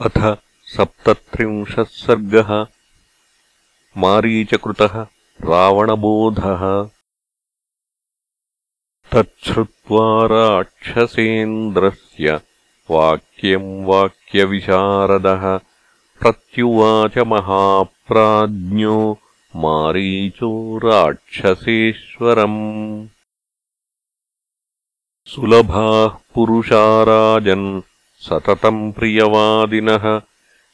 अथ सप्तत्रिंशः सर्गः। मारीचकृतः रावणबोधः। तच्छ्रुत्वा राक्षसेन्द्रस्य वाक्यम् वाक्यविशारदः। प्रत्युवाच महाप्राज्ञो मारीचो राक्षसेश्वरम्। सुलभाः पुरुषाराजन् सततम् प्रियवादिनः।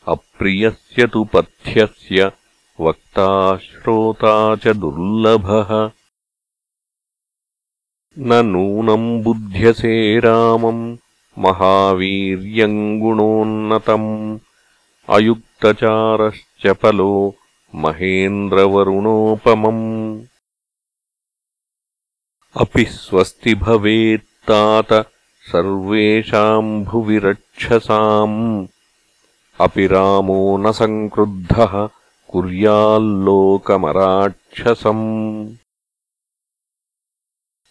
अप्रियस्य तु पथ्यस्य वक्ता श्रोता च दुर्लभः। न नूनम् बुध्यसे रामम् महावीर्यम् गुणोन्नतम्। अयुक्तचारश्चपलो महेन्द्रवरुणोपमम्। अपि स्वस्ति भवेत्तात सर्वेषाम् भुवि रक्षसाम् अपि रामो न सङ्क्रुद्धः कुर्याल्लोकमराक्षसम्।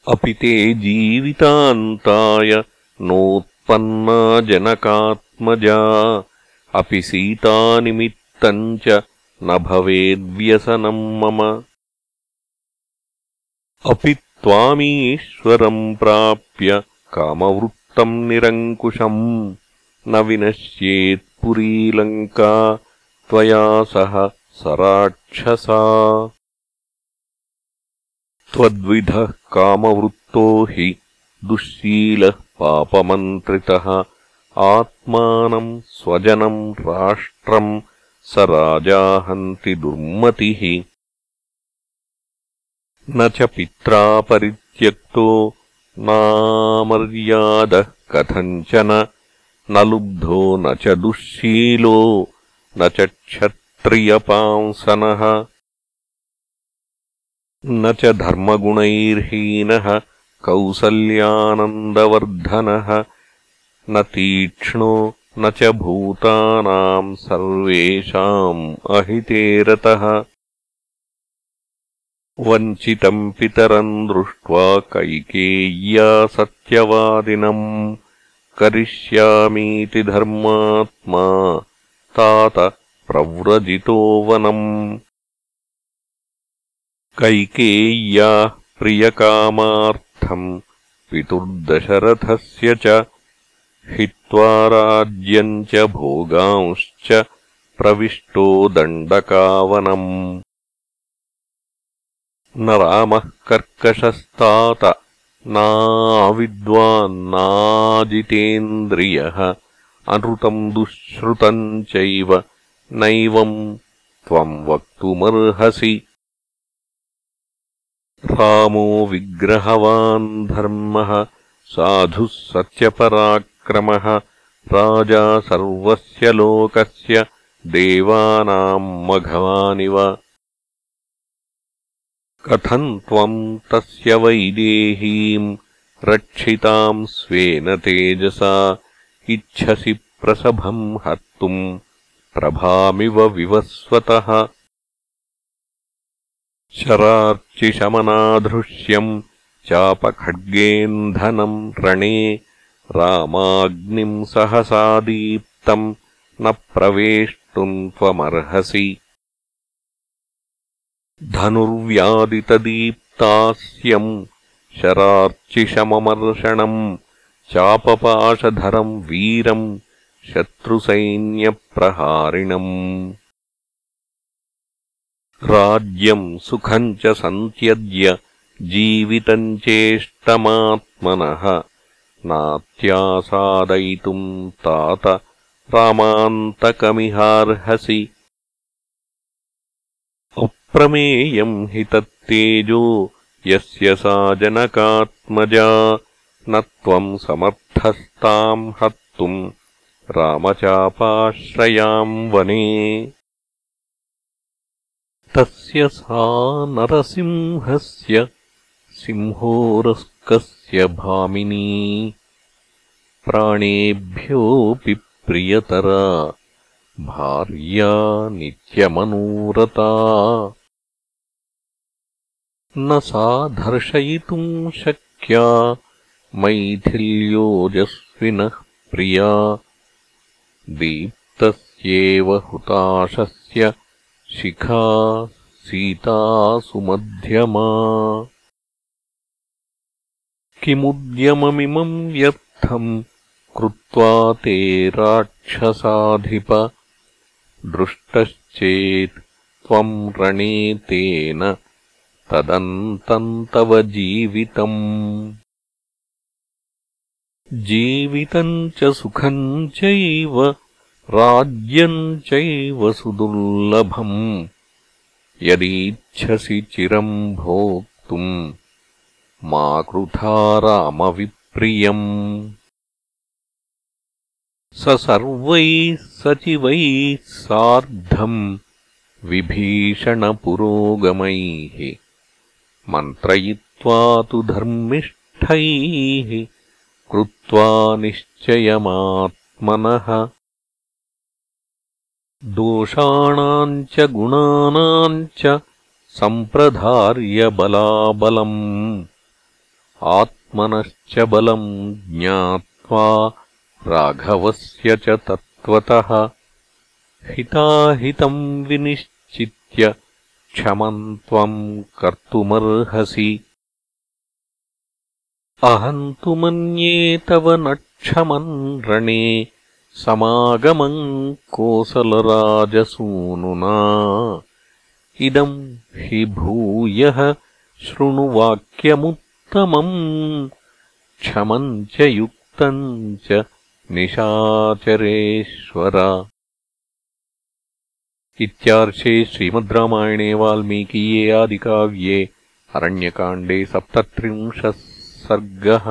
अपि ते जीवितान्ताय नोत्पन्ना जनकात्मजा। अपि सीतानिमित्तम् च न भवेद्व्यसनम् मम। अपि त्वामीश्वरम् प्राप्य कामवृत्तम् निरङ्कुशम् न विनश्येत्पुरीलङ्का त्वया सह सराक्षसा। त्वद्विधः कामवृत्तो हि दुःशीलः पापमन्त्रितः। आत्मानम् स्वजनम् राष्ट्रम् स राजाहन्ति दुर्मतिः। न च पित्रा परित्यक्तो नामर्यादः कथञ्चन न? लुब्धो न च दुःशीलो न च क्षत्रियपांसनः न च धर्मगुणैर्हीनः कौसल्यानन्दवर्धनः न तीक्ष्णो न च भूतानाम् सर्वेषाम् अहितेरतः वञ्चितम् पितरम् दृष्ट्वा कैकेय्या सत्यवादिनम् करिष्यामीति धर्मात्मा तात प्रव्रजितो वनम् कैकेय्याः प्रियकामार्थम् पितुर्दशरथस्य च हित्वा राज्यम् च भोगांश्च प्रविष्टो दण्डकावनम् न रामः कर्कशस्तात नाविद्वान्नाजितेन्द्रियः अनृतम् दुःश्रुतम् चैव नैवम् त्वम् वक्तुमर्हसि। रामो विग्रहवान् धर्मः साधुः सत्यपराक्रमः राजा सर्वस्य लोकस्य देवानाम् मघवानिव कथम् त्वम् तस्य वैदेहीम् रक्षिताम् स्वेन तेजसा इच्छसि प्रसभम् हर्तुम् प्रभामिव विवस्वतः। शरार्चिशमनाधृष्यम् चापखड्गेन्धनम् रणे रामाग्निम् सहसा दीप्तम् न प्रवेष्टुम् त्वमर्हसि धनुर्व्यादितदीप्तास्यम् शरार्चिशममर्षणम् चापपाशधरम् वीरम् शत्रुसैन्यप्रहारिणम्। राज्यम् सुखम् च सन्त्यज्य जीवितम् चेष्टमात्मनः। नात्यासादयितुम् तात रामान्तकमिहार्हसि अप्रमेयम् हि तत्तेजो यस्य सा जनकात्मजा न त्वम् समर्थस्ताम् हर्तुम् रामचापाश्रयाम् वने। तस्य सा नरसिंहस्य सिंहोरस्कस्य भामिनी। प्राणेभ्योऽपि प्रियतरा भार्या नित्यमनूरता न सा धर्षयितुम् शक्या मैथिल्योजस्विनः प्रिया। तस्येव हुताशस्य शिखा सीता सुमध्यमा किमुद्यममिमम् व्यर्थम् कृत्वा ते राक्षसाधिप। दृष्टश्चेत् त्वम् रणे तेन तदन्तम् तव जीवितम्। जीवितम् च सुखम् चैव राज्यम् चैव सुदुर्लभम्। यदीच्छसि चिरम् भोक्तुम् मा कृथा रामविप्रियम्। स सर्वैः सचिवैः सार्धम् विभीषणपुरोगमैः मन्त्रयित्वा तु धर्मिष्ठैः कृत्वा निश्चयमात्मनः। दोषाणाम् च गुणानाम् च सम्प्रधार्यबलाबलम्। आत्मनश्च बलम् ज्ञात्वा राघवस्य च तत्त्वतः हिताहितम् विनिश्चित्य क्षमम् त्वम् कर्तुमर्हसि। अहम् तु मन्ये तव न क्षमम् रणे समागमम् कोसलराजसूनुना। इदम् हि भूयः शृणुवाक्यमुत्तमम् क्षमम् च युक्तम् च निशाचरेश्वर इत्यार्षे श्रीमद् रामायणे वाल्मीकीये आदिकाव्ये अरण्यकाण्डे सप्तत्रिंशः सर्गः